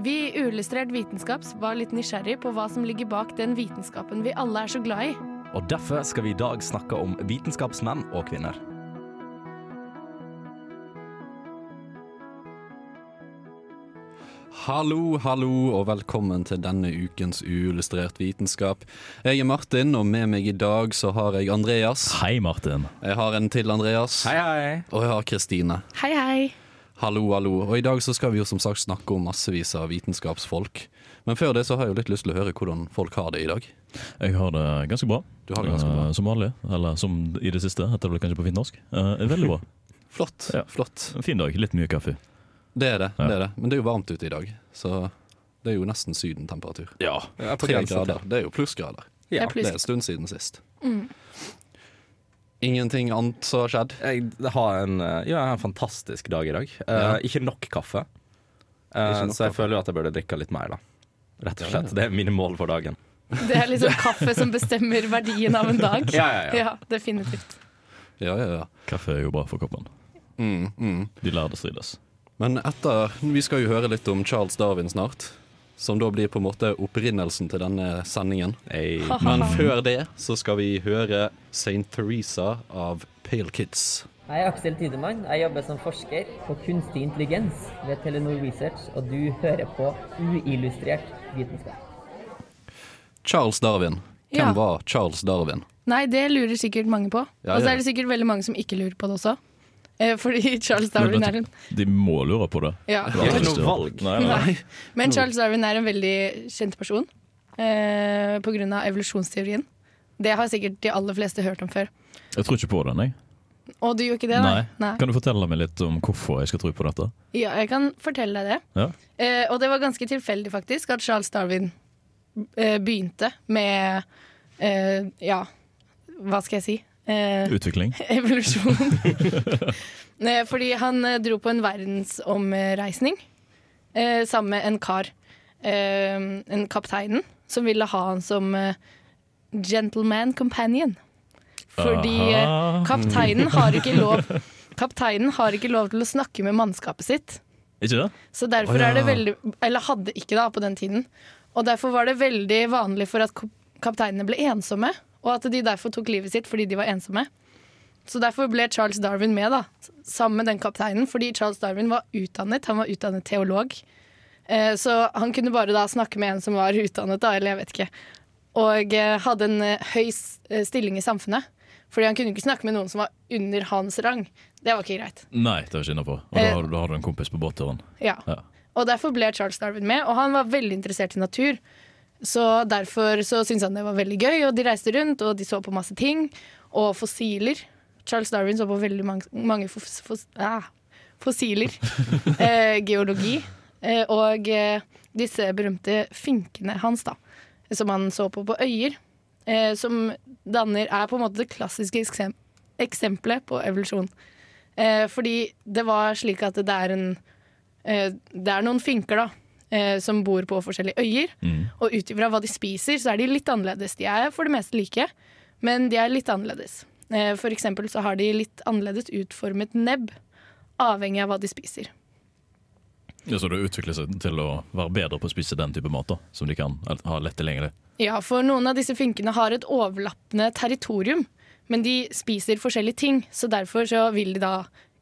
Vi i Uillustrert vitenskap var litt nysgjerrig på hva som ligger bak den vitenskapen vi alle er så glad i. Og derfor skal vi i dag snakke om vitenskapsmenn og -kvinner. Hallo, hallo, og velkommen til denne ukens Uillustrert vitenskap. Jeg er Martin, og med meg i dag så har jeg Andreas. Hei, Martin. Jeg har en til Andreas. Hei, hei. Og jeg har Kristine. Hei, hei. Hallo, hallo. Og i dag så skal vi jo som sagt snakke om massevis av vitenskapsfolk. Men før det så har jeg jo litt lyst til å høre hvordan folk har det i dag. Jeg har det ganske bra. Du har det ganske bra. Uh, som vanlig. Eller som i det siste, heter det vel kanskje på fint norsk. Uh, veldig bra. Flott. Ja. flott. En fin dag. Litt mye kaffe. Det er det. Ja. det er det. Men det er jo varmt ute i dag, så det er jo nesten sydentemperatur. Ja. Tre grader. Det er jo plussgrader. Ja. Det er en stund siden sist. Mm. Ingenting annet som har skjedd? Jeg har en, eh, har en fantastisk dag i dag. Eh, Ja. Ikke nok kaffe, uh, Ikke nok så jeg kaffe. føler jo at jeg burde drikke litt mer. da Rett og Ja, slett. Det er mine mål for dagen. Det er liksom kaffe som bestemmer verdien av en dag. Ja, ja, ja. Ja, definitivt. Ja, ja, ja. Kaffe er jo bra for kroppen. Mm, mm. De lærde strides. Men etter Vi skal jo høre litt om Charles Darwin snart. Som da blir på en måte opprinnelsen til denne sendingen. Hey. Men før det så skal vi høre St. Teresa av Pale Kids. Jeg er Aksel Tidemann. Jeg jobber som forsker på kunstig intelligens ved Telenor Research, og du hører på uillustrert vitenskap. Charles Darwin. Hvem Ja. var Charles Darwin? Nei, det lurer sikkert mange på. Ja, Og så er det sikkert veldig mange som ikke lurer på det også. Eh, fordi Charles Darwin er en De må lure på det. ja. Det er ikke noe valg. Nei, nei. Nei. Men Charles Darwin er en veldig kjent person eh, av evolusjonsteorien. Det har sikkert de aller fleste hørt om før. Jeg tror ikke på den, jeg. Og du gjør ikke det, Nei. nei? Kan du fortelle meg litt om hvorfor jeg skal tro på dette? Ja, jeg kan fortelle deg det. Ja. Eh, og det var ganske tilfeldig faktisk at Charles Darwin eh, begynte med eh, Ja, hva skal jeg si? Eh, Utvikling? evolusjon. Eh, Fordi han eh, dro på en verdensomreisning eh, sammen med en kar. Eh, en kapteinen som ville ha han som eh, gentleman companion. Fordi kapteinen har ikke lov Kapteinen har ikke lov til å snakke med mannskapet sitt. Ikke det? Så derfor oh, ja. er det veldig Eller hadde ikke da på den tiden. Og derfor var det veldig vanlig for at kapteinene ble ensomme, og at de derfor tok livet sitt fordi de var ensomme. Så derfor ble Charles Darwin med, da, sammen med den kapteinen, fordi Charles Darwin var utdannet. Han var utdannet teolog. Eh, så han kunne bare da snakke med en som var utdannet, da, eller jeg vet ikke. Og eh, hadde en eh, høy stilling i samfunnet. Fordi han kunne ikke snakke med noen som var under hans rang. Det var ikke greit. Nei, det var ikke innafor. Og da, har da har du en kompis på båtturen. Ja. Ja. Og derfor ble Charles Darwin med, og han var veldig interessert i natur. Så derfor så syntes han det var veldig gøy, og de reiste rundt, og de så på masse ting. Og fossiler. Charles Darwin så på veldig mange, mange fos, fos, ah, fossiler. eh, geologi. Eh, og eh, disse berømte finkene hans, da. Som han så på på øyer. Eh, som danner, er på en måte det klassiske eksem eksempelet på evolusjon. Eh, fordi det var slik at det er en eh, Det er noen finker da eh, som bor på forskjellige øyer. Mm. Og ut ifra hva de spiser, så er de litt annerledes. De er for det meste like, men de er litt annerledes. Eh, for eksempel så har de litt annerledes utformet nebb, avhengig av hva de spiser. Ja, så det utvikler seg til å være bedre på å spise den type mat, da, som de kan ha lett tilgjengelig. Ja, for noen av disse finkene har et overlappende territorium, men de spiser forskjellige ting, så derfor så vil de da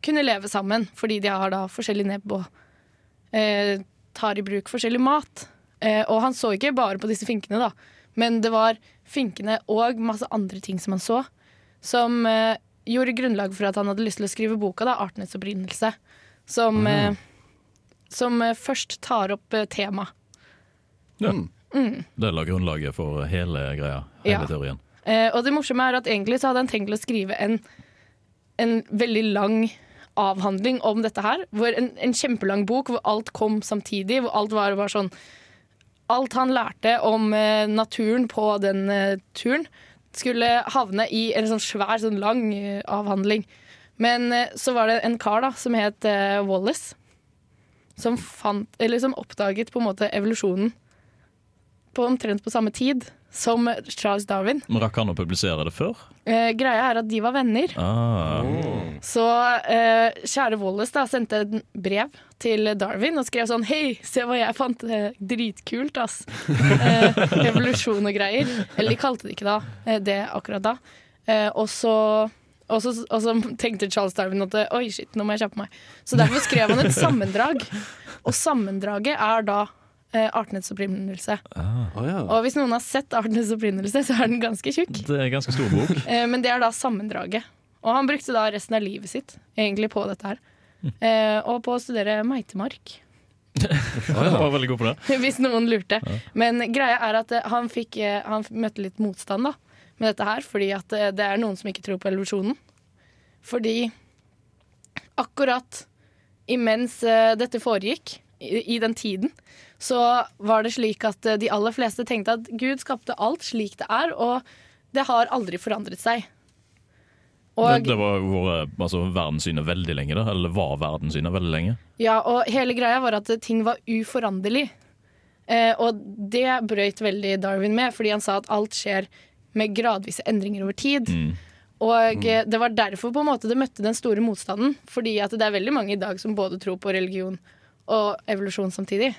kunne leve sammen, fordi de har da forskjellig nebb og eh, tar i bruk forskjellig mat. Eh, og han så ikke bare på disse finkene, da, men det var finkene og masse andre ting som han så, som eh, gjorde grunnlag for at han hadde lyst til å skrive boka, da, 'Artenes opprinnelse', som, eh, som eh, først tar opp eh, tema. Ja. Mm. Det la grunnlaget for hele greia, hele Ja. teorien. Eh, og det morsomme er at egentlig så hadde han tenkt å skrive en, en veldig lang avhandling om dette her. En, en kjempelang bok hvor alt kom samtidig. Hvor alt var, var sånn Alt han lærte om eh, naturen på den eh, turen, skulle havne i en sånn svær, sånn lang eh, avhandling. Men eh, så var det en kar da, som het eh, Wallace, som, fant, eller som oppdaget på en måte evolusjonen på omtrent på samme tid. Som Charles Darwin. Men rakk han å publisere det før? Eh, greia er at de var venner. Ah. Så eh, kjære Wallace da sendte et brev til Darwin og skrev sånn Hei, se hva jeg fant. Eh, dritkult, ass. Eh, evolusjon og greier. Eller de kalte det ikke da, eh, det akkurat da. Eh, og så og så, og så tenkte Charles Darwin at oi, shit, nå må jeg kjappe meg. Så derfor skrev han et sammendrag. Og sammendraget er da artenes opprinnelse. Å ja. Og hvis noen har sett artenes opprinnelse, så er den ganske tjukk. Det er ganske stor bok. Eh, men det er da sammendraget. Og han brukte da resten av livet sitt egentlig på dette her. Eh, og på å studere meitemark, Han var veldig god på det. hvis noen lurte. Men greia er at eh, han, fikk, eh, han møtte litt motstand da, med dette her, fordi at eh, det er noen som ikke tror på evolusjonen. Fordi akkurat imens eh, dette foregikk, i, i den tiden, så var det slik at eh, de aller fleste tenkte at Gud skapte alt slik det er, og det har aldri forandret seg. Og, det, det var vært altså, verdenssynet veldig lenge, da. Eller var verdenssynet veldig lenge. Ja, og hele greia var at ting var uforanderlig. Eh, og det brøyt veldig Darwin med, fordi han sa at alt skjer med gradvise endringer over tid. Mm. Og mm. det var derfor på en måte det møtte den store motstanden. Fordi at det er veldig mange i dag som både tror på religion og evolusjon samtidig.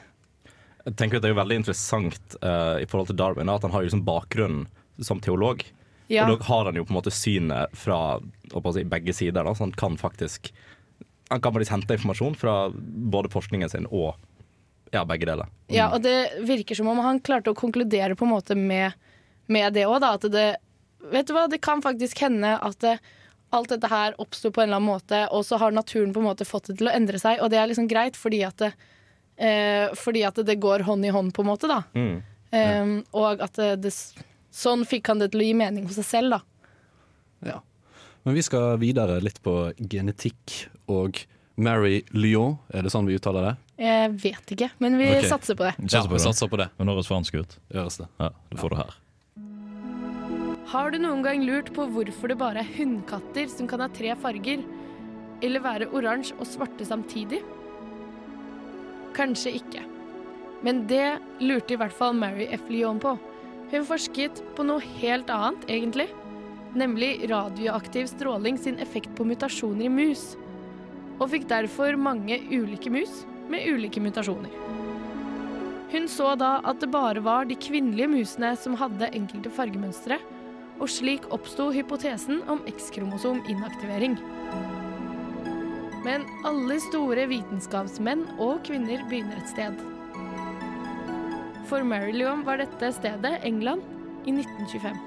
Jeg tenker at Det er jo veldig interessant uh, i forhold til Darwin at han har jo liksom bakgrunn som teolog. Ja, Og da har han jo på en måte synet fra si, begge sider. Da, så han kan faktisk Han kan faktisk hente informasjon fra både forskningen sin og ja, begge deler. ja, og det virker som om han klarte å konkludere på en måte med, med det òg, da. At det Vet du hva, det kan faktisk hende at det, alt dette her oppsto på en eller annen måte, og så har naturen på en måte fått det til å endre seg, og det er liksom greit fordi at det, eh, fordi at det går hånd i hånd, på en måte, da. Mm. Um, og at det, det, sånn fikk han det til å gi mening for seg selv, da. Ja. Men vi skal videre litt på genetikk og Mary Lyon, er det sånn vi uttaler det? Jeg vet ikke, men vi okay. satser på det. Ja, vi satser på det. Men høres fransk ut. Gjøres det. Ja, du får det her. Har du noen gang lurt på hvorfor det bare er hunnkatter som kan ha tre farger? Eller være oransje og svarte samtidig? Kanskje ikke. Men det lurte i hvert fall Mary F. Lyon på. Hun forsket på noe helt annet, egentlig. Nemlig radioaktiv stråling sin effekt på mutasjoner i mus. Og fikk derfor mange ulike mus med ulike mutasjoner. Hun så da at det bare var de kvinnelige musene som hadde enkelte fargemønstre, og slik oppsto hypotesen om X-kromosom-inaktivering. Men alle store vitenskapsmenn og -kvinner begynner et sted. For Mary var dette stedet England i 1925.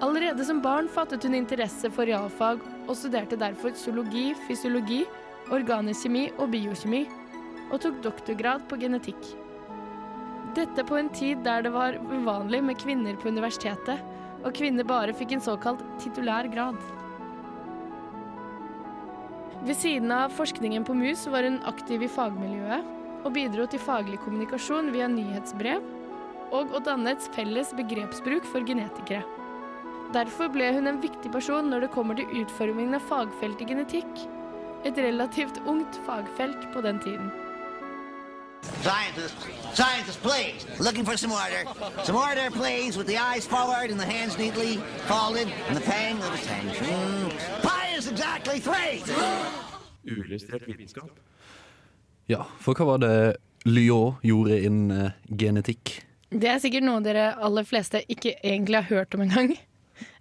Allerede som barn fattet hun interesse for realfag og studerte derfor zoologi, fysiologi, organisk kjemi og biokjemi, og tok doktorgrad på genetikk. Dette på en tid der det var uvanlig med kvinner på universitetet, og kvinner bare fikk en såkalt titulær grad. Ved siden av forskningen på mus var hun aktiv i fagmiljøet, og bidro til faglig kommunikasjon via nyhetsbrev, og å danne et felles begrepsbruk for genetikere. Derfor ble hun en viktig person når det kommer til utformingen av fagfeltet genetikk, et relativt ungt fagfelt på den tiden. Scientists, scientists, for some order. Some order, please, with the eyes forward and the hands neatly folded and the pang. Exactly three. Ja, for hva var det Lyon gjorde innen eh, genetikk? Det er sikkert noe dere aller fleste ikke egentlig har hørt om engang.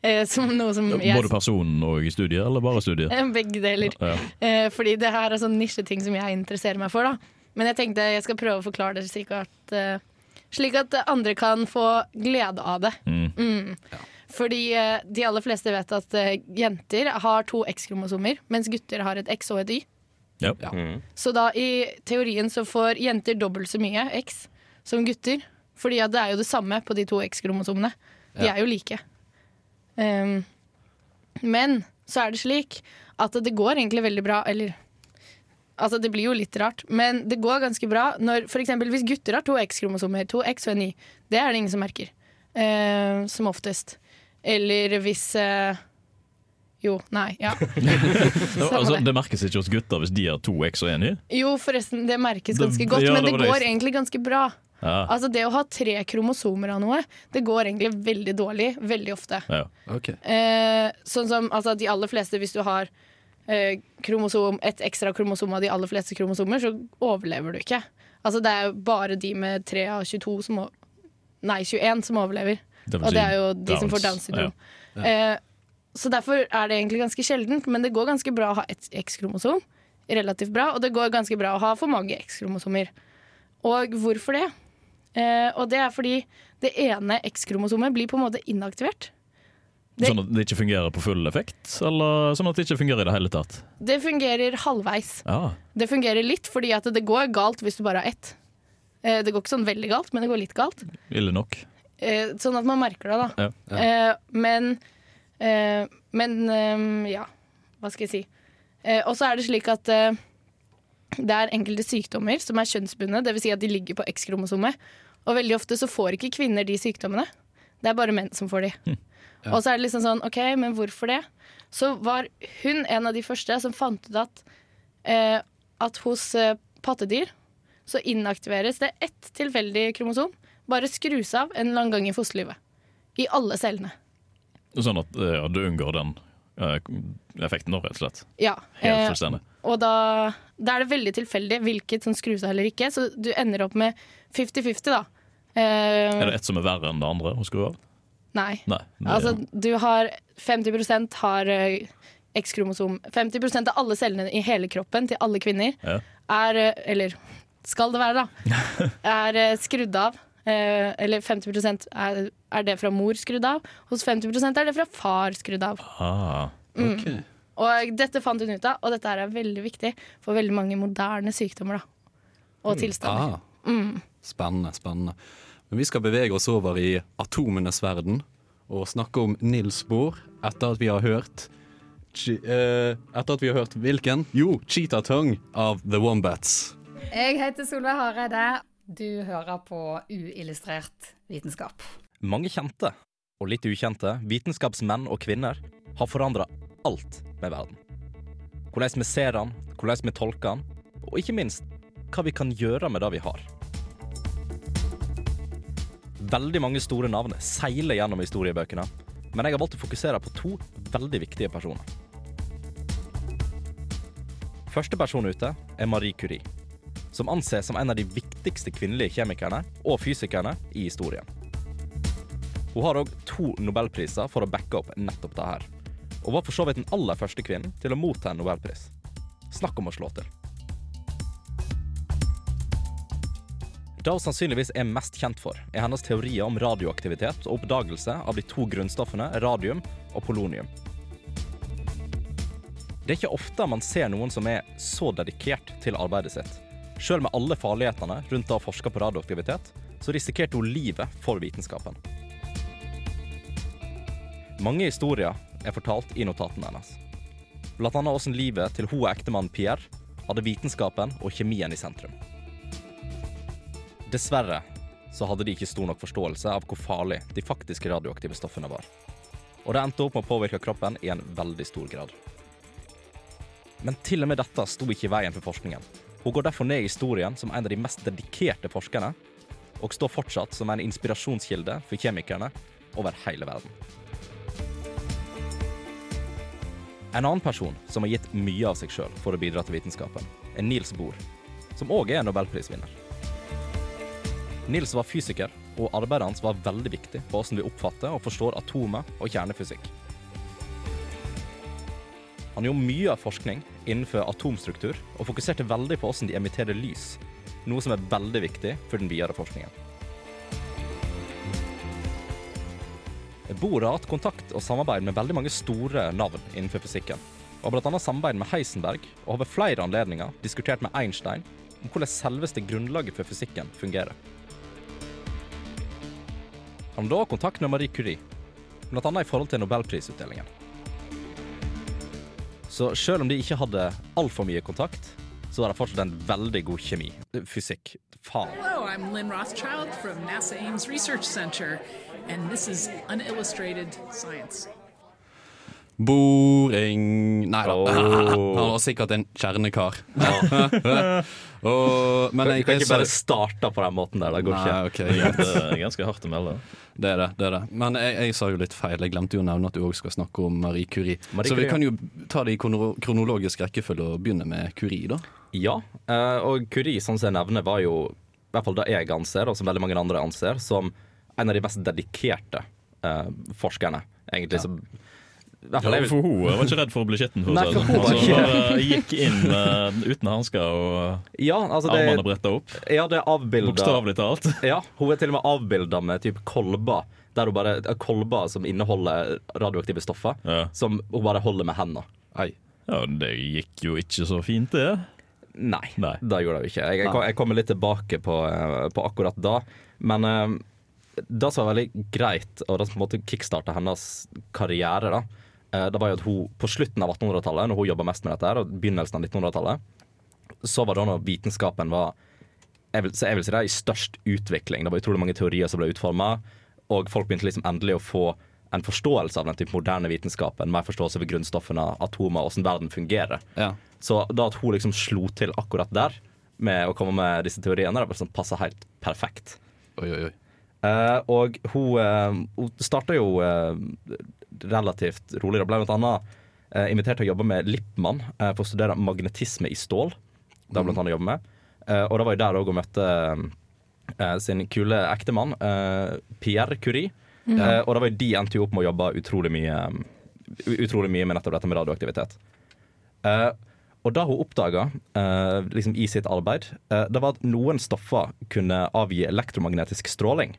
Eh, som noe som jeg Både personen og studiet, eller bare studiet? Begge deler. Ja. Eh, fordi det her er sånn nisjeting som jeg interesserer meg for. da. Men jeg tenkte jeg skal prøve å forklare det slik at, eh, slik at andre kan få glede av det. Mm. Mm. Fordi eh, de aller fleste vet at eh, jenter har to X-kromosomer, mens gutter har et X og et Y. Ja. Mm. Så da i teorien så får jenter dobbelt så mye X som gutter. Fordi at det er jo det samme på de to X-kromosomene. De Ja. er jo like. Um, men så er det slik at det går egentlig veldig bra, eller Altså, det blir jo litt rart, men det går ganske bra når eksempel hvis gutter har to X-kromosomer, to X og en Y. Det er det ingen som merker. Uh, som oftest. Eller hvis eh, Jo, nei, ja. Ja, altså, det. det merkes ikke hos gutter hvis de har to X og én Y. Jo, forresten, det merkes Det- ganske godt, ja, men det det går det egentlig ganske bra. Ja. Altså Det å ha tre kromosomer av noe, det går egentlig veldig dårlig veldig ofte. Ja. Ok. Eh, sånn som altså, de aller fleste, hvis du har eh, kromosom, et ekstra kromosom av de aller fleste kromosomer, så overlever du ikke. Altså Det er bare de med 3 av 22 som Nei, 21 som overlever. Og det er jo de som får Downs. syndrom. Ja. Ja. Eh, så derfor er det egentlig ganske sjeldent, men det går ganske bra å ha ett X-kromosom. Relativt bra, og det går ganske bra å ha for mange X-kromosomer. Og hvorfor det? Eh, og det er fordi det ene X-kromosomet blir på en måte inaktivert. Det- Sånn at det ikke fungerer på full effekt, eller sånn at det ikke fungerer i det hele tatt? Det fungerer halvveis. Ja. Det fungerer litt fordi at det går galt hvis du bare har ett. Eh, det går ikke sånn veldig galt, men det går litt galt. Ille nok. Eh, sånn at man merker det, da. Ja. Eh, men eh, Men eh, ja, hva skal jeg si. Eh, og så er det slik at eh, det er enkelte sykdommer som er kjønnsbundne, dvs. Si at de ligger på X-kromosomet. Og veldig ofte så får ikke kvinner de sykdommene. Det er bare menn som får de. Og så er det liksom sånn, OK, men hvorfor det? Så var hun en av de første som fant ut at, eh, at hos pattedyr så inaktiveres det ett tilfeldig kromosom. Bare skrus av en eller annen gang i fosterlivet. I alle cellene. Sånn at eh, ja, du unngår den uh, effekten, da, rett og slett. Ja. Helt eh, og da, da er det veldig tilfeldig hvilket som skrus av eller ikke, så du ender opp med 50-50, da. Eh, Er det ett som er verre enn det andre å skru av? Nei. Nei. det- Altså, du har 50% har eh, X-kromosom 50% av alle cellene i hele kroppen til alle kvinner Ja. er eh, Eller skal det være, da. Er eh, skrudd av. Eh, eller 50 er, er det fra mor skrudd av. Hos 50% er det fra far skrudd av. ah. ok. Og dette fant hun ut av, og dette er veldig viktig for veldig mange moderne sykdommer da. og tilstander. Ah. Spennende, spennende. Men vi skal bevege oss over i atomenes verden og snakke om Nils Bohr etter at vi har hørt Chi- eh, Etter at vi har hørt hvilken? Jo, Cheetah Tongue av The Wombats. Jeg heter Solveig Hareide. Du hører på Uillustrert vitenskap. Mange kjente og litt ukjente vitenskapsmenn og -kvinner har forandra alt med verden. Hvordan vi ser den, hvordan vi tolker den, og ikke minst hva vi kan gjøre med det vi har. Veldig mange store navn seiler gjennom historiebøkene, men jeg har valgt å fokusere på to veldig viktige personer. Første person ute er Marie Curie, som anses som en av de viktigste kvinnelige kjemikerne og fysikerne i historien. Hun har òg to nobelpriser for å backe opp nettopp det her, og var for så vidt den aller første kvinnen til å motta en nobelpris. Snakk om å slå til. Det hun sannsynligvis er mest kjent for, er hennes teorier om radioaktivitet og oppdagelse av de to grunnstoffene radium og polonium. Det er ikke ofte man ser noen som er så dedikert til arbeidet sitt. Selv med alle farlighetene rundt å forske på radioaktivitet, så risikerte hun livet for vitenskapen. Mange historier er fortalt i notatene hennes. Annet hvordan livet til hun og ektemannen Pierre hadde vitenskapen og kjemien i sentrum. Dessverre så hadde de ikke stor nok forståelse av hvor farlig de faktiske radioaktive stoffene var. Og det endte opp med å påvirke kroppen i en veldig stor grad. Men til og med dette sto ikke i veien for forskningen. Hun går derfor ned i historien som en av de mest dedikerte forskerne, og står fortsatt som en inspirasjonskilde for kjemikerne over hele verden. En annen person som har gitt mye av seg sjøl for å bidra til vitenskapen, er Niels Bohr, som òg er nobelprisvinner. Niels var fysiker, og arbeidet hans var veldig viktig på hvordan vi oppfatter og forstår atomer og kjernefysikk. Han gjorde mye av forskning innenfor atomstruktur, og fokuserte veldig på hvordan de emitterer lys, noe som er veldig viktig for den videre forskningen. Bohr har hatt kontakt og samarbeid med veldig mange store navn innenfor fysikken, og har bl.a. samarbeid med Heisenberg, og har ved flere anledninger diskutert med Einstein om hvordan selveste grunnlaget for fysikken fungerer. Han har da kontakt med Marie Curie, bl.a. i forhold til nobelprisutdelingen. Så selv om de ikke hadde altfor mye kontakt, så var det fortsatt en veldig god kjemi. Fysikk. Faen. Hello, I'm Lynn Rothschild from NASA Ames Research Center, and this is Unillustrated Science. Boring Nei da. Oh. Han var sikkert en kjernekar. Og, men Du jeg, kan ikke bare starte på den måten der. Det går Nei, ikke. Okay. Det er ganske hardt å melde. Det er det. det er det Men jeg, jeg sa jo litt feil. Jeg glemte jo å nevne at du òg skal snakke om Marie Curie. Marie Så vi kan jo ta det i kronologisk rekkefølge og begynne med Curie, da. Ja, eh, og Curie, sånn som jeg nevner, var jo i hvert fall det jeg anser, og som veldig mange andre anser, som en av de mest dedikerte eh, forskerne. Egentlig som hvert fall Ja, for hun var ikke redd for å bli skitten. For Nei, for sånn. hun var altså, ikke- gikk inn uh, uten hansker og Ja, altså det, armene bretta opp. ja, det er avbilda Bokstavelig talt. Ja, hun er til og med avbilda med type kolber. Der hun bare, eh, kolber som inneholder radioaktive stoffer, Ja. som hun bare holder med hendene. Ei. ja, det gikk jo ikke så fint, det. Nei, Nei. det gjorde det jo ikke. Jeg, jeg, kommer litt tilbake på, eh, på akkurat da. Men uh, det som var veldig greit, og det som på en måte kickstarta hennes karriere, da, eh, det var jo at hun på slutten av 1800-tallet, når hun jobba mest med dette, her, og begynnelsen av 1900-tallet, så var det når vitenskapen var jeg vil, så jeg vil si det i størst utvikling. Det var utrolig mange teorier som ble utforma, og folk begynte liksom endelig å få en forståelse av den type moderne vitenskapen, mer forståelse for grunnstoffene, atomer, hvordan verden fungerer. Ja. Så da at hun liksom slo til akkurat der med å komme med disse teoriene, det sånn passa helt perfekt. Oi, oi, oi. Eh, og hun, uh, hun starta jo uh, relativt rolig. Det ble blant annet eh, invitert til å jobbe med Lippmann uh, for å studere magnetisme i stål. Det har blant annet jobbet med. Eh, og det var jo der òg hun møtte eh, sin kule ektemann, uh, Pierre Curie. Eh, og det var jo de endte jo opp med å jobbe utrolig mye, utrolig mye med nettopp dette med radioaktivitet. Uh, og det hun oppdaga liksom i sitt arbeid, uh, det var at noen stoffer kunne avgi elektromagnetisk stråling.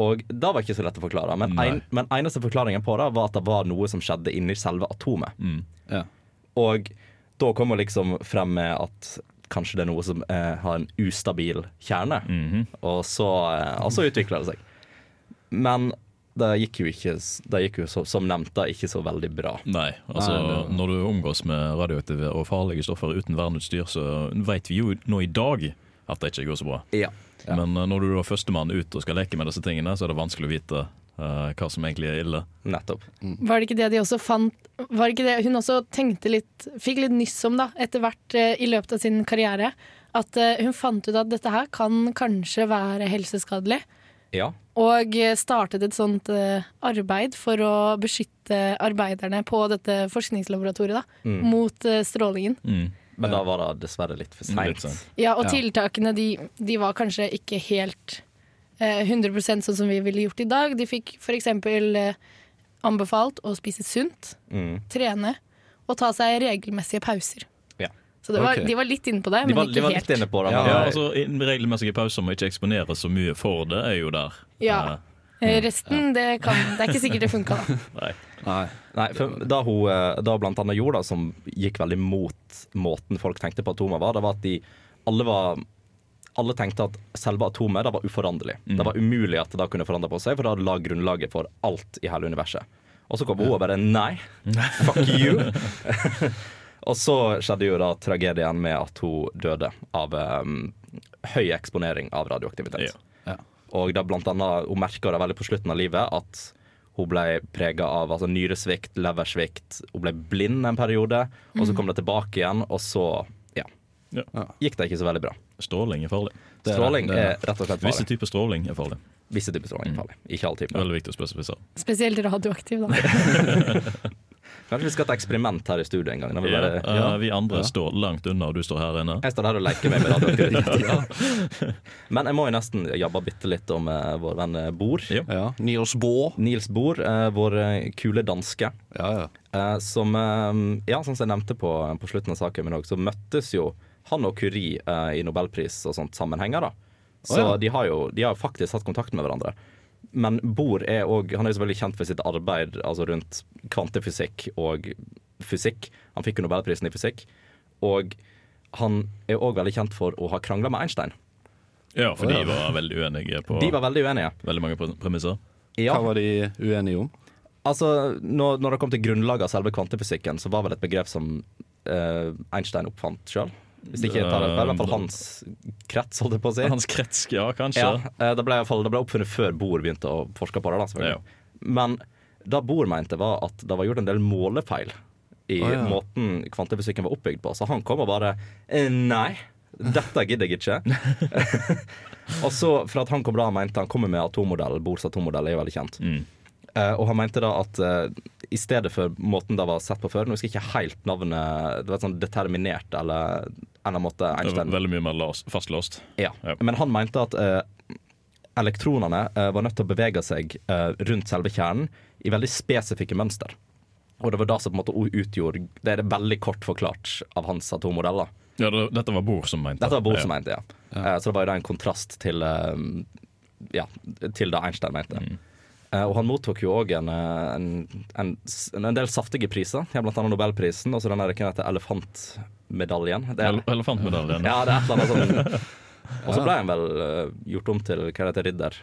Og det var ikke så lett å forklare, men, en, men eneste forklaringen på det var at det var noe som skjedde inni selve atomet. Ja. Og da kom hun liksom frem med at kanskje det er noe som eh, har en ustabil kjerne. Og så, eh, og så utvikla det seg. Men det gikk jo ikke Det gikk jo så, som nevnt da ikke så veldig bra. Nei, altså Nei, når du omgås med radioaktive og farlige stoffer uten verneutstyr, så vet vi jo nå i dag at det ikke går så bra. Ja. Men eh, når du er førstemann ut og skal leke med disse tingene, så er det vanskelig å vite uh, hva som egentlig er ille. Nettopp. Var det ikke det de også fant Var det ikke det hun også tenkte litt Fikk litt nyss om da etter hvert uh, i løpet av sin karriere? At uh, hun fant ut at dette her kan kanskje være helseskadelig. Ja. Og startet et sånt arbeid for å beskytte arbeiderne på dette forskningslaboratoriet da, Mm. mot strålingen. strålingen. Men da var det dessverre litt for seint. Ja, og tiltakene de, de var kanskje ikke helt eh, 100% sånn som vi ville gjort i dag. De fikk f.eks. Eh, anbefalt å spise sunt, Mm. trene og ta seg regelmessige pauser. Ja. Så det var, okay. de var litt inne på det, De var, ikke de var helt. litt inne på det. Ja, Ja, altså Regelmessige pauser må ikke eksponere så mye for det, er jo der. Ja. Eh, Resten, det, kan, det er ikke sikkert det funka. da. Nei. Nei. For da hun eh, da blant annet gjorde det, som gikk veldig mot måten folk tenkte på atomer var, det var at de alle var alle tenkte at selve atomet det var uforanderlig. Det var umulig at det da kunne forandre på seg, for det hadde la grunnlaget for alt i hele universet. Og så kom hun og bare nei, fuck you. og så skjedde jo da tragedien med at hun døde av um, høy eksponering av radioaktivitet. Ja. Og da blant annet, hun merka det veldig på slutten av livet at hun ble prega av altså, nyresvikt, leversvikt. Hun ble blind en periode, og så kom det tilbake igjen, og så ja, Ja. gikk det ikke så veldig bra. Stråling er farlig. Det er Stråling det er er rett og slett farlig. Visse typer stråling er farlig. Visse typer stråling er farlig. Ikke alle typer. Veldig viktig å spesifisere. Spesielt radioaktiv, da. Kanskje vi skal ha et eksperiment her i studio en gang. Vi, vi, Ja, bare, eh, vi andre Ja. står langt unna, og du står her inne. jeg står her og leker meg med radioaktivitet. Men jeg må jo nesten jabbe bitte litt om uh, vår venn eh, Bor. Ja. Ja. Niels Bohr. Eh, vår kule danske. Ja, ja. Eh, som Ja, som jeg nevnte på, på slutten av saken min òg, så møttes jo han og Curie i nobelpris og sånt sammenhenger, da. Så oh, ja. de, har jo, de har faktisk hatt kontakt med hverandre. Men Bohr er òg Han er veldig kjent for sitt arbeid altså rundt kvantefysikk og fysikk. Han fikk jo nobelprisen i fysikk. Og han er òg veldig kjent for å ha krangla med Einstein. Ja, for de var veldig uenige på De var veldig uenige. veldig mange premisser. Ja, Hva var de uenige om? altså når, når det kom til grunnlaget av selve kvantefysikken, så var vel et begrep som eh, Einstein oppfant sjøl. Hvis ikke jeg tar det feil. I hvert fall hans krets, holdt jeg på å si. Hans krets, ja, kanskje. Ja, eh, det ble, det ble oppfunnet før Bohr begynte å forske på det. da selvfølgelig. Men Det Bohr mente, var at det var gjort en del målefeil i oh, ja. måten kvantefysikken var oppbygd på. Så han kom og bare eh, Nei, dette gidder jeg ikke. og så, for at han kom da, mente han kommer med atommodell, Bohrs atommodell er jo veldig kjent. Mm. Eh, og han mente da at eh, i stedet for måten det var sett på før Nå husker jeg ikke helt navnet Det var sånn determinert eller en måte Einstein veldig mye mer låst- fastlåst. ja. Ja. Men han mente at uh, elektronene uh, var nødt til å bevege seg uh, rundt selve kjernen i veldig spesifikke mønster. Og det var det som på en måte utgjorde Det er det veldig kort forklart av hans atommodeller. Ja, det, dette var Bohr som mente Dette var Bohr Ja. som mente, ja. Eh, så det var jo da en kontrast til Ja, til det Einstein mente. Mm. Eh, og han mottok jo òg en, eh, en, en, en del saftige priser. Ja, blant annet Nobelprisen og så den der, hva heter elefantmedaljen. Det er, Elefantmedaljen. ja, det er et eller annet sånt. Og så ble han vel eh, gjort om til hva det heter, ridder.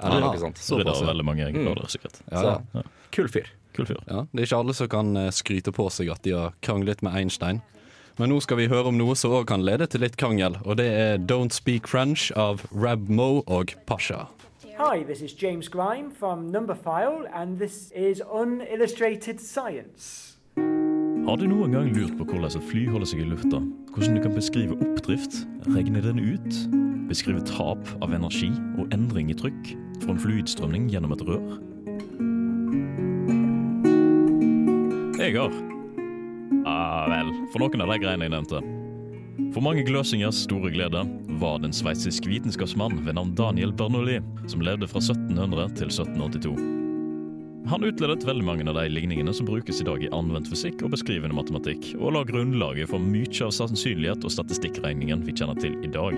Eller noe sånt. Så Ridder veldig mange Mm. grader, sikkert. Ja, ja. kul fyr. Kul fyr. Ja, det er ikke alle som kan skryte på seg at de har kranglet med Einstein. Men nå skal vi høre om noe som òg kan lede til litt krangel, og det er Don't Speak French av Rab Moe og Pasha. Hi, this is James Grime from Numberphile, and this is Unillustrated Science. Har du noen gang lurt på hvordan et fly holder seg i lufta? Hvordan du kan beskrive oppdrift, regne den ut? Beskrive tap av energi og endring i trykk fra en fluidstrømning gjennom et rør? Jeg har. Ah, vel, for noen av de greiene jeg nevnte. For mange gløsingers store glede var det en sveitsisk vitenskapsmann ved navn Daniel Bernoulli, som levde fra 1700 til 1782. Han utledet veldig mange av de ligningene som brukes i dag i anvendt fysikk og beskrivende matematikk, og la grunnlaget for mye av sannsynlighet og statistikkregningen vi kjenner til i dag.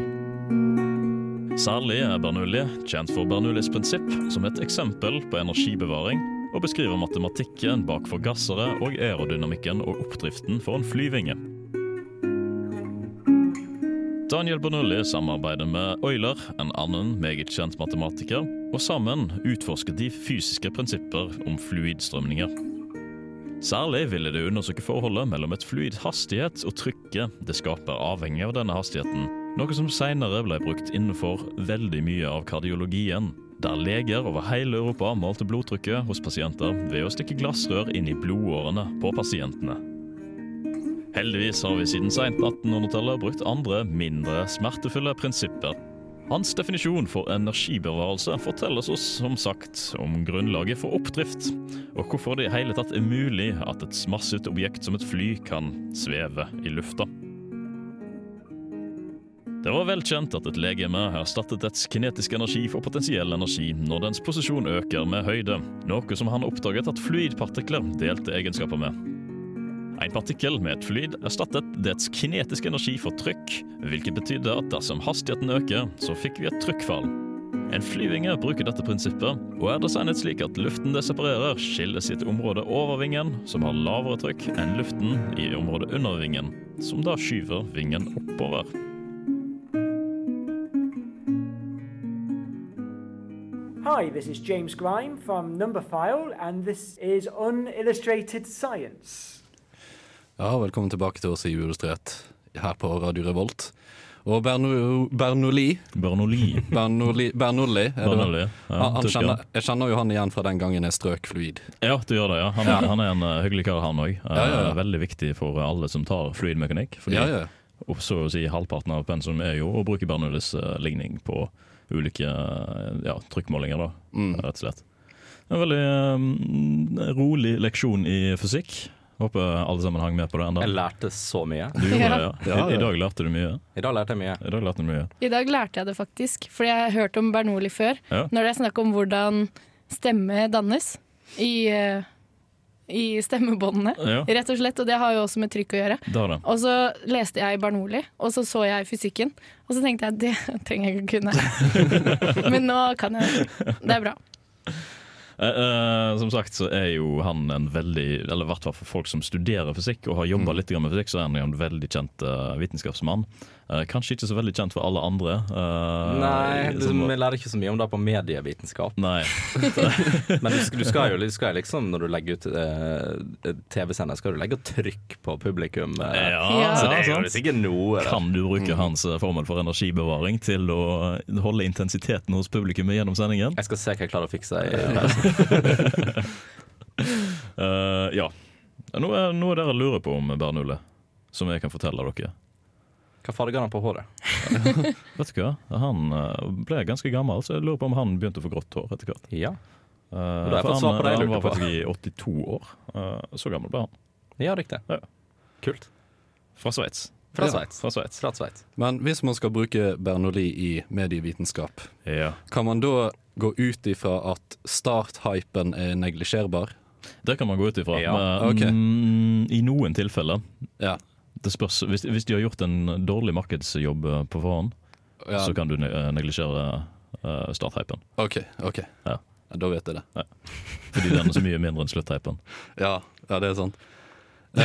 Særlig er Bernoulli kjent for Bernoullis prinsipp som et eksempel på energibevaring, og beskriver matematikken bak forgassere og aerodynamikken og oppdriften for en flyvinge. Daniel Bernoulli samarbeider med Euler, en annen meget kjent matematiker, og sammen utforsker de fysiske prinsipper om fluidstrømninger. Særlig ville det undersøke forholdet mellom et fluid hastighet og trykket det skaper avhengig av denne hastigheten, noe som senere ble brukt innenfor veldig mye av kardiologien, der leger over hele Europa målte blodtrykket hos pasienter ved å stikke glassrør inn i blodårene på pasientene. Heldigvis har vi siden seint 1800-tallet brukt andre, mindre smertefulle prinsipper. Hans definisjon for energibevarelse fortelles oss som sagt om grunnlaget for oppdrift, og hvorfor det i hele tatt er mulig at et massivt objekt som et fly kan sveve i lufta. Det var velkjent at et legeme erstattet dets kinetiske energi for potensiell energi når dens posisjon øker med høyde, noe som han oppdaget at fluidpartikler delte egenskaper med. En partikkel med et fluid erstattet dets kinetiske energi for trykk, hvilket betydde at dersom hastigheten øker, så fikk vi et trykkfall. En flyvinge bruker dette prinsippet, og er designet slik at luften det separerer, skiller i et område over vingen, som har lavere trykk enn luften i området under vingen, som da skyver vingen oppover. Hi, this is James Grime from Numberphile, and this is Unillustrated Science. Ja, velkommen tilbake til oss i Uillustrert her på Radio Revolt. Og Berno, Bernoulli Bernoulli. Bernoulli, Bernoulli, er? Bernoulli, ja, han, kjenner, Jeg kjenner jo han igjen fra den gangen jeg strøk fluid. Ja, du gjør det, ja. Han er, han er en eh, hyggelig kar, han òg. Ja, ja, ja. Veldig viktig for alle som tar fluidmekanikk. Fordi Ja, ja. så å si halvparten av pensum er jo å bruke Bernoullis eh, ligning på ulike eh, ja, trykkmålinger, da, Mm. rett og slett. En veldig um, rolig leksjon i fysikk. Håper alle sammen hang med på det ennå. Jeg lærte så mye. Du gjorde det, ja. I, I dag lærte du mye. I dag lærte jeg mye. I dag lærte mye. I dag lærte jeg det faktisk, fordi jeg har hørt om Bernoulli før. Ja. Når det er snakk om hvordan stemme dannes i, eh, i stemmebåndene, Ja. rett og slett. Og det har jo også med trykk å gjøre. Det det. Og så leste jeg Bernoulli, og så så jeg fysikken. Og så tenkte jeg det trenger jeg ikke kunne. Men nå kan jeg det. Det er bra. Eh, eh, som sagt så er jo han en veldig Eller i hvert fall for folk som studerer fysikk og har jobba litt med fysikk, så er han en veldig kjent uh, vitenskapsmann. Eh, kanskje ikke så veldig kjent for alle andre. Uh, Nei, du, som- vi lærer ikke så mye om det på medievitenskap. Nei. Men du skal, du skal jo du skal liksom, når du legger ut uh, TV-sender, skal du legge trykk på publikum. Ja, Ja. Så det er jo sikkert noe. Kan du bruke hans eh, formel for energibevaring til å holde intensiteten hos publikummet gjennom sendingen? Jeg skal se hva jeg klarer å fikse. I, ja. Nå er noe dere lurer på om Bernulle, som jeg kan fortelle dere. Hva farger han på håret? Vet du hva? Han eh, ble ganske gammel, så jeg lurer på om han begynte å få grått hår etter hvert. Ja. Uh, for jeg han, han var på. faktisk i 82 år. Uh, så gammel ble han. Ja, riktig. Ja. Kult. Fra Sveits. Fra Ja, Sveits. Fra Sveits. Fra Sveits. Men hvis man skal bruke Bernoulli i medievitenskap, Ja. kan man da gå ut ifra at starthypen er neglisjerbar? Det kan man gå ut ifra. Ja, Men, ok. mm, I noen tilfeller. Ja. Det spørs, hvis, hvis de har gjort en dårlig markedsjobb eh, på forhånd, ja. så kan du eh, neglisjere uh, starthypen. OK. ok Ja. Da vet jeg det. Fordi den er så mye mindre enn slutthypen. Ja, ja det er sant.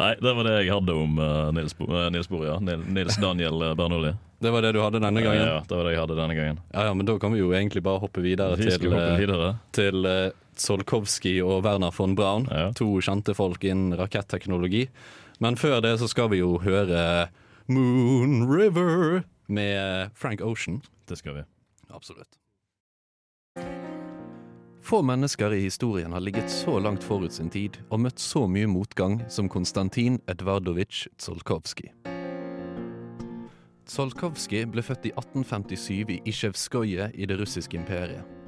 Nei, det var det jeg hadde om uh, Nils, Bo uh, Nils Boria. Nils Daniel Bernoulli. det var det du hadde denne gangen? Ja, ja, det var det jeg hadde denne gangen. Ja, ja, men da kan vi jo egentlig bare hoppe videre Vi til, videre. til eh, Tsiolkovskij og Werner von Braun. Ja. To kjente folk innen raketteknologi. Men før det så skal vi jo høre Moon River med Frank Ocean. Det skal vi. Absolutt. Få mennesker i historien har ligget så langt forut sin tid og møtt så mye motgang som Konstantin Edvardovic Tsiolkovskij. Tsiolkovskij ble født i 1857 i Isjevskoje i det russiske imperiet.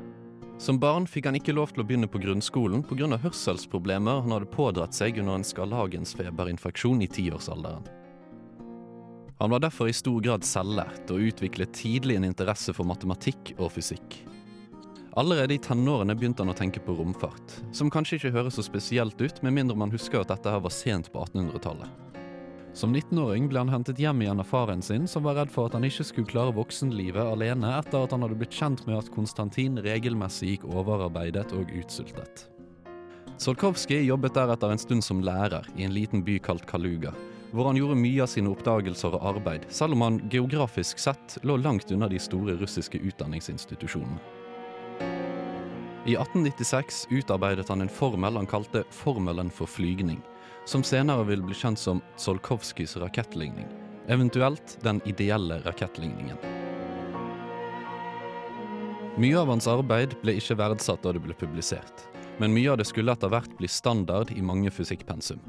Som barn fikk han ikke lov til å begynne på grunnskolen pga. hørselsproblemer han hadde pådratt seg under en skarlagensfeberinfeksjon i tiårsalderen. Han var derfor i stor grad selvlært og utviklet tidlig en interesse for matematikk og fysikk. Allerede i tenårene begynte han å tenke på romfart, som kanskje ikke høres så spesielt ut, med mindre man husker at dette her var sent på 1800-tallet. Som 19-åring ble han hentet hjem igjen av faren sin, som var redd for at han ikke skulle klare voksenlivet alene etter at han hadde blitt kjent med at Konstantin regelmessig gikk overarbeidet og utsultet. Solkovskij jobbet deretter en stund som lærer i en liten by kalt Kaluga, hvor han gjorde mye av sine oppdagelser og arbeid, selv om han geografisk sett lå langt unna de store russiske utdanningsinstitusjonene. I 1896 utarbeidet han en formel han kalte formelen for flygning, som senere vil bli kjent som Tsiolkovskijs rakettligning, eventuelt den ideelle rakettligningen. Mye av hans arbeid ble ikke verdsatt da det ble publisert, men mye av det skulle etter hvert bli standard i mange fysikkpensum.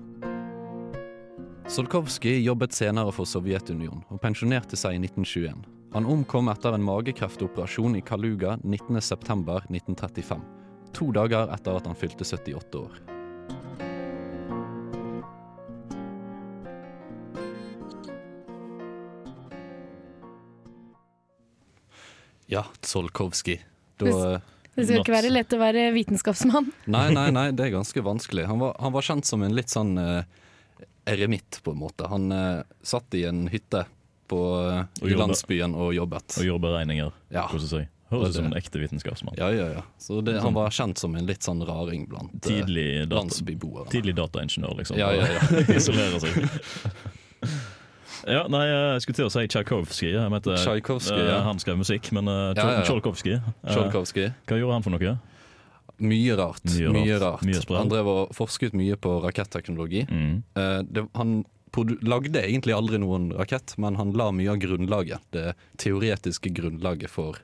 Tsiolkovskij jobbet senere for Sovjetunionen og pensjonerte seg i 1921. Han omkom etter en magekreftoperasjon i Kaluga 19.9.1935, to dager etter at han fylte 78 år. Ja, Tsiolkovskij. Da Det skal ikke være lett å være vitenskapsmann. Nei, nei, nei, det er ganske vanskelig. Han var, han var kjent som en litt sånn uh, eremitt, på en måte. Han uh, satt i en hytte på, uh, Og i jobbe, landsbyen og jobbet. Og gjorde beregninger. Ja. Hvordan si. Høres ut som en ekte vitenskapsmann. Ja, ja, ja. Så det, han var kjent som en litt sånn raring blant uh, Tidlig, landsbyboere. tidlig dataingeniør, liksom. Ja, ja, ja. Isolerer seg. Ja, nei, jeg skulle til å si Tsjajkovskij. Tsjajkovskij, eh, ja. Han skrev musikk, men uh, Ja, ja, ja. Tsjolkovskij eh, Tsjolkovskij. Hva gjorde han for noe? Mye rart. Mye Mye rart. rart. Mye han drev og forsket mye på raketteknologi. Mm. Eh, det, han lagde egentlig aldri noen rakett, men han la mye av grunnlaget. Det teoretiske grunnlaget for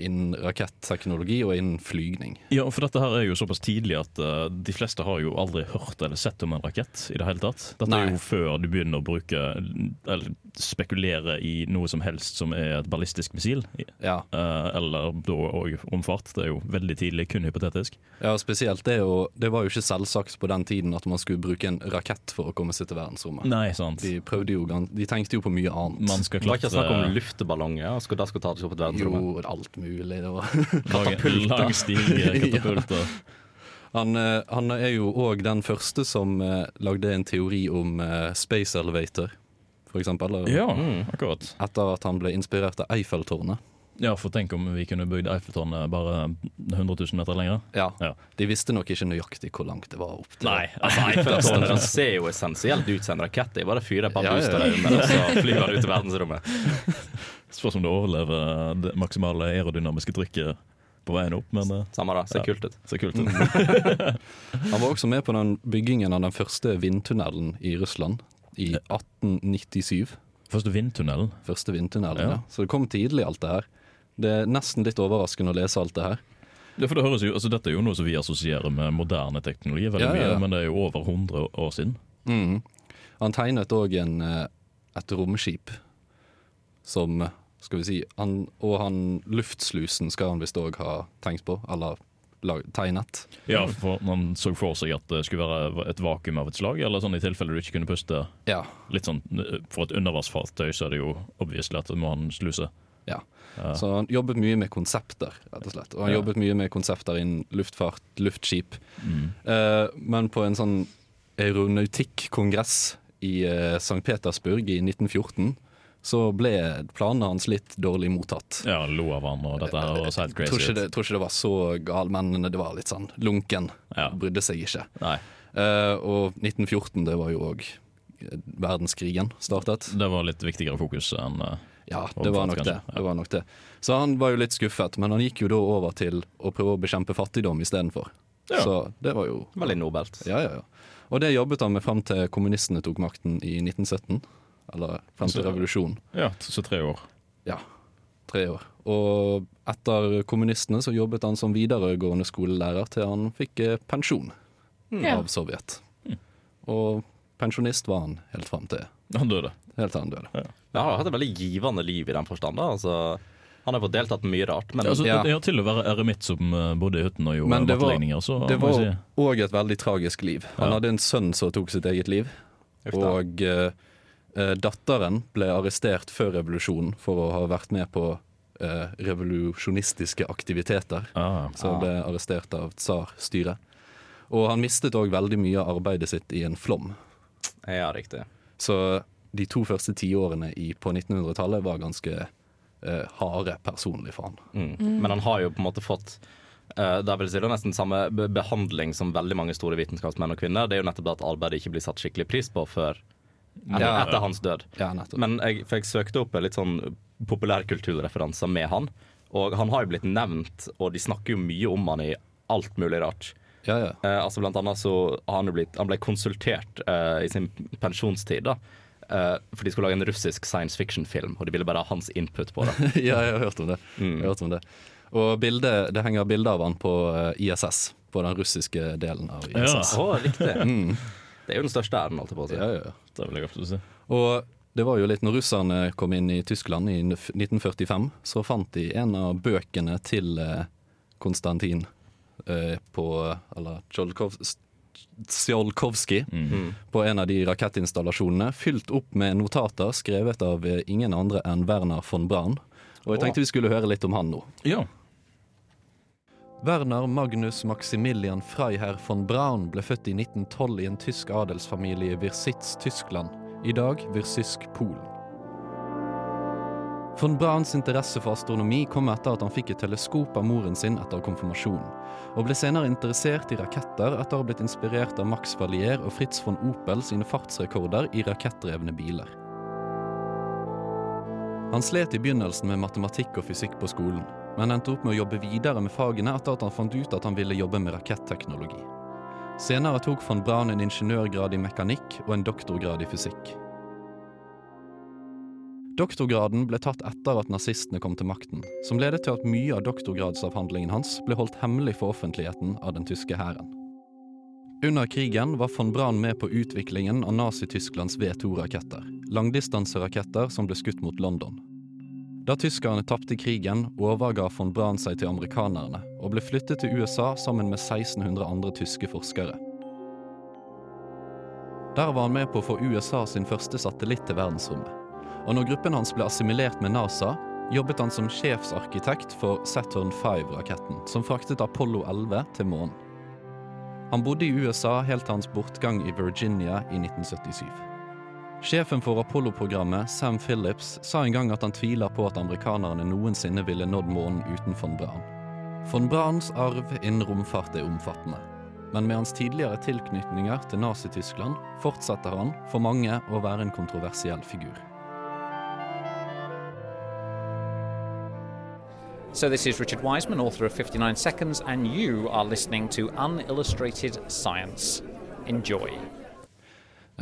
innen raketteknologi og innen flygning. Ja, for dette her er jo såpass tidlig at uh, de fleste har jo aldri hørt eller sett om en rakett i det hele tatt. Dette er jo før du begynner å bruke eller spekulere i noe som helst som er et ballistisk missil. Ja, Uh, eller da òg romfart. Det er jo veldig tidlig, kun hypotetisk. ja spesielt det jo, Det var jo ikke selvsagt på den tiden at man skulle bruke en rakett for å komme seg til verdensrommet. Nei, sant. De, prøvde jo, de tenkte jo på mye annet. Man skal Det var ikke snakk om klatre luftballonger, og skulle, da skulle ta det opp til verdensrommet. jo, alt mulig. Det var. lage lang stige, katapulter. Han, eh, han er jo òg den første som eh, lagde en teori om eh, space elevator, for eksempel. eller- Ja, akkurat. Etter at han ble inspirert av Eiffeltårnet. Ja, for tenk om vi kunne bygd Eiffeltårnet bare 100 000 meter lenger. Ja. Ja. De visste nok ikke nøyaktig hvor langt det var opp til. Nei, Altså, Eiffeltårnet ser jo essensielt ut som en rakett. Jeg bare fyrer et par Ja, ja, ja. under, og så flyr han ut i verdensrommet. Spørs om det overlever det maksimale aerodynamiske trykket på veien opp, men Samme da, ser Ja. kult ut. ser kult ut. Han var også med på den byggingen av den første vindtunnelen i Russland i 1897. Første vindtunnelen. Første vindtunnelen, Ja. ja. Så det kom tidlig, alt det her. Det er nesten litt overraskende å lese alt det her. Ja, for det høres jo, altså Dette er jo noe som vi assosierer med moderne teknologi, veldig Ja, ja, ja. mye, men det er jo over 100 år siden. Mm. Han tegnet òg et romskip som Skal vi si han, Og han luftslusen skal han visst òg ha tenkt på, eller tegnet. Ja, for Man så for seg at det skulle være et vakuum av et slag, eller sånn i tilfelle du ikke kunne puste. Ja. Litt sånn, For et undervannsfartøy så er det jo obviously at det må han sluse. Ja. Ja. Så han jobbet mye med konsepter, rett og slett. Og han Ja. jobbet mye med konsepter innen luftfart, luftskip. Mm. Eh, men på en sånn aeronautikkongress i eh, St. Petersburg i 1914 så ble planene hans litt dårlig mottatt. Ja, lo av han og dette her høres helt crazy Tror ikke, det, tror ikke det var så gal, men det var litt sånn lunken. Ja. Brydde seg ikke. Nei, Uh, og 1914, det var jo òg verdenskrigen startet. det var litt viktigere fokus enn uh, Ja, det var, nok det. det var nok det. Så han var jo litt skuffet, men han gikk jo da over til å prøve å bekjempe fattigdom istedenfor. Ja. Så det var jo Veldig nobelt. Ja, ja, ja. Og det jobbet han med fram til kommunistene tok makten i 1917. Eller frem til revolusjonen. Ja, så tre år. Ja, tre år. Og etter kommunistene så jobbet han som videregående skolelærer til han fikk eh, pensjon mm. av Sovjet. Og pensjonist var han helt fram til Han døde. helt til han døde. Han har hatt et veldig givende liv i den forstand. da. Altså, han har fått deltatt mye rart, men Altså, Ja. ja. Til å være eremitt som eh, bodde i hytten og gjorde Men det så Det var òg si et veldig tragisk liv. Han Ja. hadde en sønn som tok sitt eget liv. Uff. Og eh, datteren ble arrestert før revolusjonen for å ha vært med på eh, revolusjonistiske aktiviteter. ah, Så ble arrestert av tsarstyret. Og han mistet òg veldig mye av arbeidet sitt i en flom. Ja, riktig. Så de to første tiårene på 1900-tallet var ganske uh, harde personlig for han. Mm. Men han har jo på en måte fått uh, det er vel si det er nesten samme behandling som veldig mange store vitenskapsmenn og -kvinner. Det er jo nettopp det at arbeidet ikke blir satt skikkelig pris på før etter, Ja. etter hans død. Ja. Men jeg, for jeg søkte opp litt sånn populærkulturreferanser med han, og han har jo blitt nevnt, og de snakker jo mye om han i alt mulig rart. ja, ja. Eh, altså blant annet så har han jo blitt Han ble konsultert eh, i sin pensjonstid, da. eh, for de skulle lage en russisk science fiction-film, og de ville bare ha hans input på det. ja, jeg har hørt om det. Mm. Jeg har hørt om det. Og bildet, det henger bilder av han på eh, ISS, på den russiske delen av Ja. Oh, riktig. Mm. Det er jo den største æren, holdt jeg på å si. Ja, ja, ja. Det vil jeg absolutt si. Og det var jo litt når russerne kom inn i Tyskland i 1945, så fant de en av bøkene til eh, Konstantin eh, på Eller Tsjolkov- Tsiolkovskij Mm. på en av de rakettinstallasjonene, fylt opp med notater skrevet av eh, ingen andre enn Werner von Braun. Og jeg tenkte vi skulle høre litt om han nå. Ja. Werner Magnus Maximilian Freiherr von Braun ble født i 1912 i en tysk adelsfamilie i Wirsitz, Tyskland. I dag Wirsysk, Polen. Von Brauns interesse for astronomi kom etter at han fikk et teleskop av moren sin etter konfirmasjonen, og ble senere interessert i raketter etter å ha blitt inspirert av Max Valier og Fritz von Opel sine fartsrekorder i rakettdrevne biler. Han slet i begynnelsen med matematikk og fysikk på skolen, men endte opp med å jobbe videre med fagene etter at han fant ut at han ville jobbe med raketteknologi. Senere tok von Braun en ingeniørgrad i mekanikk og en doktorgrad i fysikk. Doktorgraden ble tatt etter at nazistene kom til makten, som ledet til at mye av doktorgradsavhandlingen hans ble holdt hemmelig for offentligheten av den tyske hæren. Under krigen var von Braun med på utviklingen av Nazi-Tysklands V2-raketter, langdistanseraketter som ble skutt mot London. Da tyskerne tapte krigen, overga von Braun seg til amerikanerne og ble flyttet til USA sammen med 1600 andre tyske forskere. Der var han med på å få USA sin første satellitt til verdensrommet. Og når gruppen hans ble assimilert med NASA, jobbet han som sjefsarkitekt for Saturn V-raketten, som fraktet Apollo 11 til månen. Han bodde i USA helt til hans bortgang i Virginia i 1977. Sjefen for Apollo-programmet, Sam Phillips, sa en gang at han tviler på at amerikanerne noensinne ville nådd månen uten von Braun. Von Brauns arv innen romfart er omfattende. Men med hans tidligere tilknytninger til Nazi-Tyskland fortsetter han for mange å være en kontroversiell figur. So, this is Richard Wiseman, author of 59 Seconds, and you are listening to Unillustrated Science. Enjoy.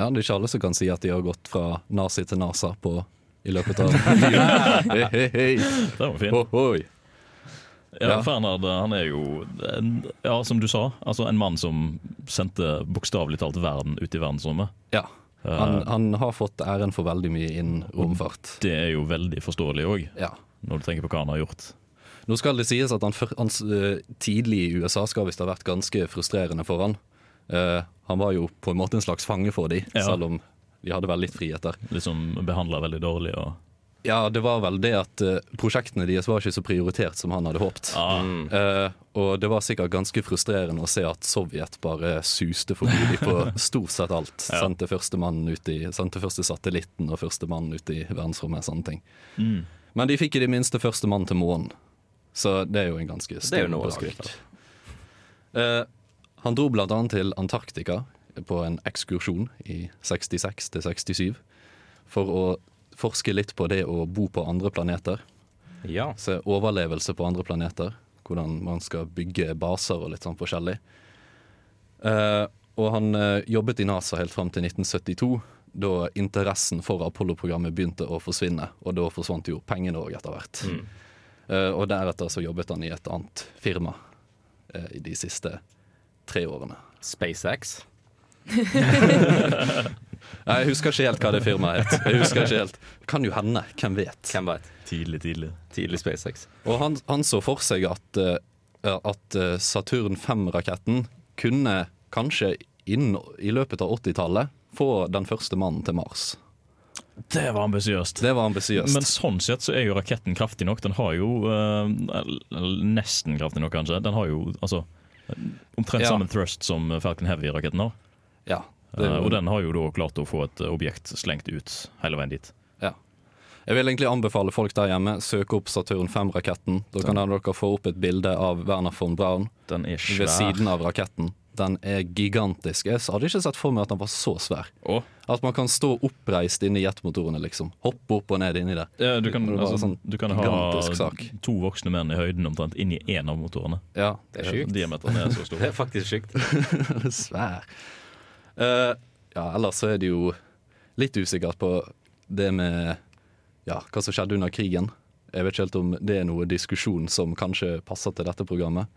Ja, Det er ikke alle som kan si at de har gått fra nazi til NASA på, i løpet av hei, hei. Det var fint. Ohoi. Ja, Ja. Fernand han er jo, en, ja, som du sa, altså en mann som sendte bokstavelig talt verden ut i verdensrommet. Ja. Han, han har fått æren for veldig mye innen romfart. Det er jo veldig forståelig òg, Ja. når du tenker på hva han har gjort. Nå skal det sies at han, han eh, tidlig i USA skal visst ha vært ganske frustrerende for han. Eh, han var jo på en måte en slags fange for dem, Ja. selv om de hadde vel litt friheter. Liksom behandla veldig dårlig. Og, Ja, det var vel det at uh, prosjektene deres var ikke så prioritert som han hadde håpet. ah, Uh, og det var sikkert ganske frustrerende å se at Sovjet bare suste forbi dem på stort sett alt. Ja. Sendte første mannen ut i, sendte første satellitten og første mannen ut i verdensrommet. sånne ting. mm. Men de fikk i det minste første mann til månen. Så det er jo en ganske Det stor jo noe han dro annet til Antarktika på en ekskursjon i 66 til 67 for å forske litt på det å bo på andre planeter. Ja. Se overlevelse på andre planeter. Hvordan man skal bygge baser og litt sånn forskjellig. Eh, og han eh, jobbet i NASA helt fram til 1972, da interessen for Apollo-programmet begynte å forsvinne. Og da forsvant jo pengene òg etter hvert. Mm. Uh, og deretter så jobbet han i et annet firma i de siste tre årene. SpaceX. Nei, Jeg husker ikke helt hva det firmaet het. Jeg husker ikke helt. Kan jo hende. Hvem vet. Hvem vet? tidlig, tidlig. Tidlig SpaceX. Og han, han så for seg at, eh, at eh, Saturn 5-raketten kunne kanskje inn i løpet av 80-tallet få den første mannen til Mars. Det var ambisiøst. Det var ambisiøst. Men sånn sett så er jo raketten kraftig nok. Den har jo eh, Nesten kraftig nok, kanskje. Den har jo altså omtrent Ja. samme thrust som Falcon Heavy-raketten har. Ja, det, Eh, og den har jo da klart å få et objekt slengt ut hele veien dit. ja. Jeg vil egentlig anbefale folk der hjemme søke opp Saturn 5-raketten. Da kan dere få opp et bilde av Werner von Braun ved siden av raketten. Den er gigantisk. Jeg hadde ikke sett for meg at den var så svær. Åh. At man kan stå oppreist inni jetmotorene, liksom. Hoppe opp og ned inni der. ja, du kan, Det altså, sånn du kan ha sak. to voksne menn i høyden omtrent inni én av motorene. Ja, Det er sjukt. Diameteren er så stor. Det er faktisk sjukt. Svær. Uh, ja, ellers så er det jo litt usikkert på det med ja, hva som skjedde under krigen. Jeg vet ikke helt om det er noe diskusjon som kanskje passer til dette programmet.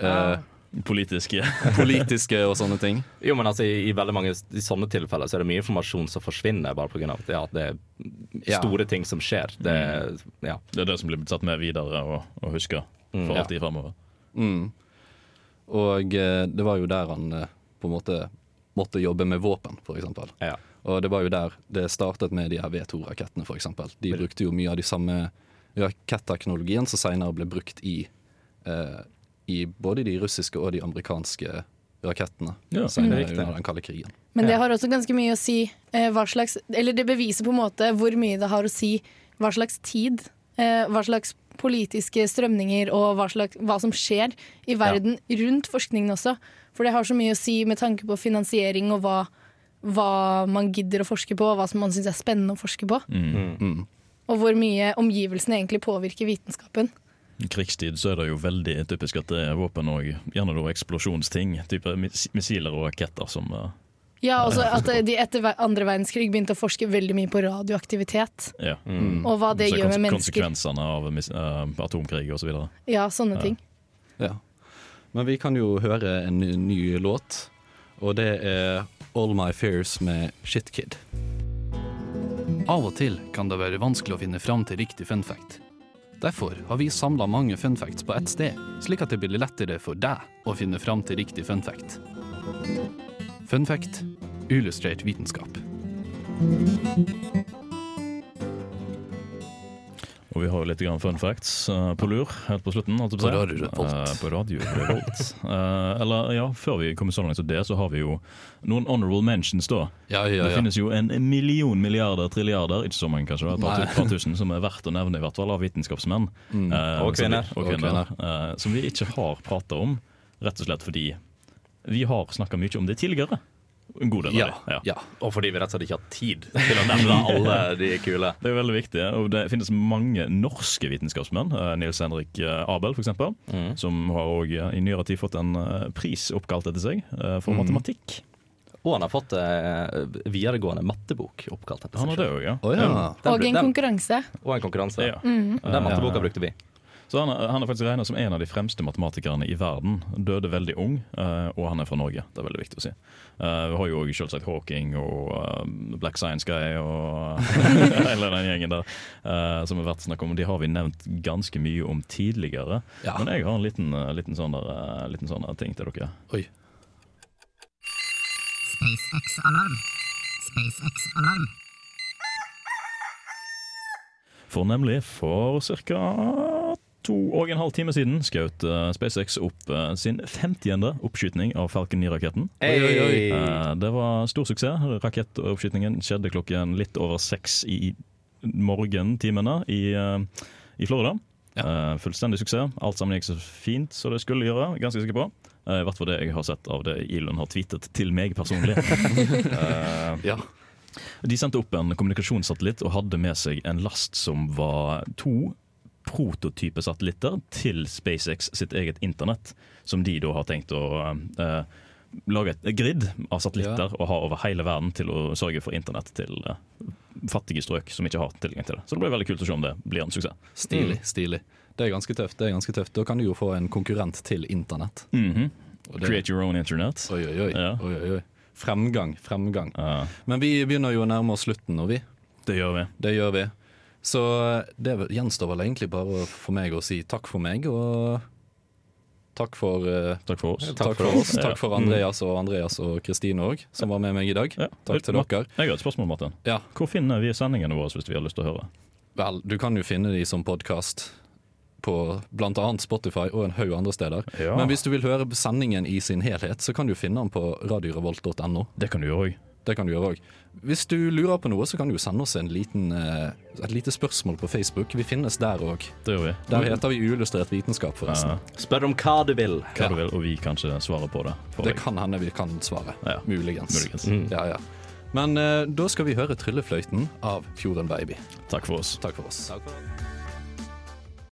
Eh, Politiske. politiske og sånne ting. Jo, men altså, i, i veldig mange i sånne tilfeller så er det mye informasjon som forsvinner bare pga. at, ja, det er Ja. store ting som skjer. Det, ja. Det er det som blir satt med videre og, og huska Mm. for Ja. framover. Mm. Og eh, det var jo der han eh, på en måte måtte jobbe med våpen, f.eks. Ja. Og det var jo der det startet med de her V2-rakettene, f.eks. De brukte jo mye av de samme raketteknologien som senere ble brukt i, eh, i både de russiske og de amerikanske rakettene Ja, senere riktig. under den kalde krigen. Men det har også ganske mye å si eh, hva slags Eller det beviser på en måte hvor mye det har å si hva slags tid, eh, hva slags politiske strømninger og hva, slags, hva som skjer i verden rundt forskningen også. For det har så mye å si med tanke på finansiering og hva, hva man gidder å forske på, og hva som man syns er spennende å forske på. Mm. Og hvor mye omgivelsene egentlig påvirker vitenskapen. Krigstid så er det jo veldig typisk at det er våpen og gjerne da eksplosjonsting. Type missiler og raketter som eh, Ja, altså at de etter andre verdenskrig begynte å forske veldig mye på radioaktivitet. ja. Og hva det Så gjør med mennesker. Konsekvensene av eh, atomkrig osv. Ja, sånne ting. Ja. Men vi kan jo høre en ny, ny låt, og det er All My Fears med Shitkid. Av og til kan det være vanskelig å finne fram til riktig fun fact. Derfor har vi samla mange funfacts på ett sted, slik at det blir lettere for deg å finne fram til riktig funfact. Funfact Fun illustrert vitenskap. Og vi har jo litt grann fun facts eh, på lur helt på slutten. På si. Radio Revolt. Eh, på Radio Revolt. Eh, eller ja, før vi kommer så langt som det, så har vi jo noen honorable mentions, da. Ja, ja, ja. Det finnes jo en million milliarder trilliarder, ikke så mange kanskje, et par, par tusen, som er verdt å nevne, i hvert fall av vitenskapsmenn. Mm. og Og som vi- kvinner. Og Og kvinner eh, som vi ikke har prata om, rett og slett fordi vi har snakka mye om det tidligere. En god del av Ja, dem. Ja. ja. Og fordi vi rett og slett ikke har tid til å nevne alle de kule. Det er veldig viktig, og det finnes mange norske vitenskapsmenn. eh, Nils Henrik eh, Abel, f.eks., Mm. som har også eh, i nyere tid fått en pris oppkalt etter seg for Mm. matematikk. Og han har fått eh, videregående mattebok oppkalt etter Han har det også, ja. Oh, ja. Den Og en den- konkurranse. Og en konkurranse. ja. Mm. Den matteboka brukte vi. Så han, han er faktisk regnet som en av de fremste matematikerne i verden. Døde veldig ung, eh, og han er fra Norge. Det er veldig viktig å si. Eh, vi har jo selvsagt Hawking og eh, Black Science Guy og hele den gjengen der eh, som har vært å snakke om. De har vi nevnt ganske mye om tidligere. Ja. Men jeg har en liten, liten, sånn der, liten sånn der ting til dere. Oi. SpaceX-alarm. SpaceX-alarm. For nemlig for ca. to og en halv time siden skjøt eh, SpaceX opp eh, sin 50. oppskytning av Falcon 9-raketten. Oi, oi, oi. Eh, det var stor suksess. Rakettoppskytingen skjedde klokken litt over seks i morgentimene i, i Florida. Ja. fullstendig suksess. Alt sammen gikk så fint som det skulle gjøre. Ganske sikker på. I hvert fall det jeg har sett av det Elon har tweetet til meg personlig. Ja. de sendte opp en kommunikasjonssatellitt og hadde med seg en last som var to prototypesatellitter til SpaceX sitt eget internett, som de da har tenkt å uh, lage et grid av satellitter og ha over hele verden til å sørge for internett til uh, fattige strøk som ikke har tilgang til det. Så det blir veldig kult å se om det blir en suksess. Stilig. stilig. Det er ganske tøft. det er ganske tøft. Da kan du jo få en konkurrent til internett. Mm -hmm. det- Create your own internet. Oi, oi, oi. Ja. oi, oi, oi. Fremgang, fremgang. Ja. Men vi begynner jo å nærme oss slutten nå, vi. Det gjør vi. Det gjør vi. Så det gjenstår vel egentlig bare for meg å si takk for meg, og takk for uh, Takk for oss. Takk for oss. Takk for Andreas og Andreas og Kristine òg, som var med meg i dag. Ja. Takk til dere. Jeg har et spørsmål, Martin. Ja. Hvor finner vi sendingene våre hvis vi har lyst til å høre? Vel, du kan jo finne de som podkast på bl.a. Spotify og en haug andre steder. Ja. Men hvis du vil høre sendingen i sin helhet, så kan du finne den på radiorevolt.no. Det kan du gjøre òg. Det kan du gjøre òg. Hvis du lurer på noe, så kan du jo sende oss en liten, eh, et lite spørsmål på Facebook. Vi finnes der òg. Der heter vi Uillustrert vitenskap, forresten. Ja. Spør om hva du vil. Hva du vil, og vi kan ikke svare på det. for Det deg. kan hende vi kan svare. Ja. Muligens. Muligens. Mm. Ja, ja. Men uh, da skal vi høre 'Tryllefløyten' av Fjorden Baby. Takk for oss. Takk for oss. Takk for oss.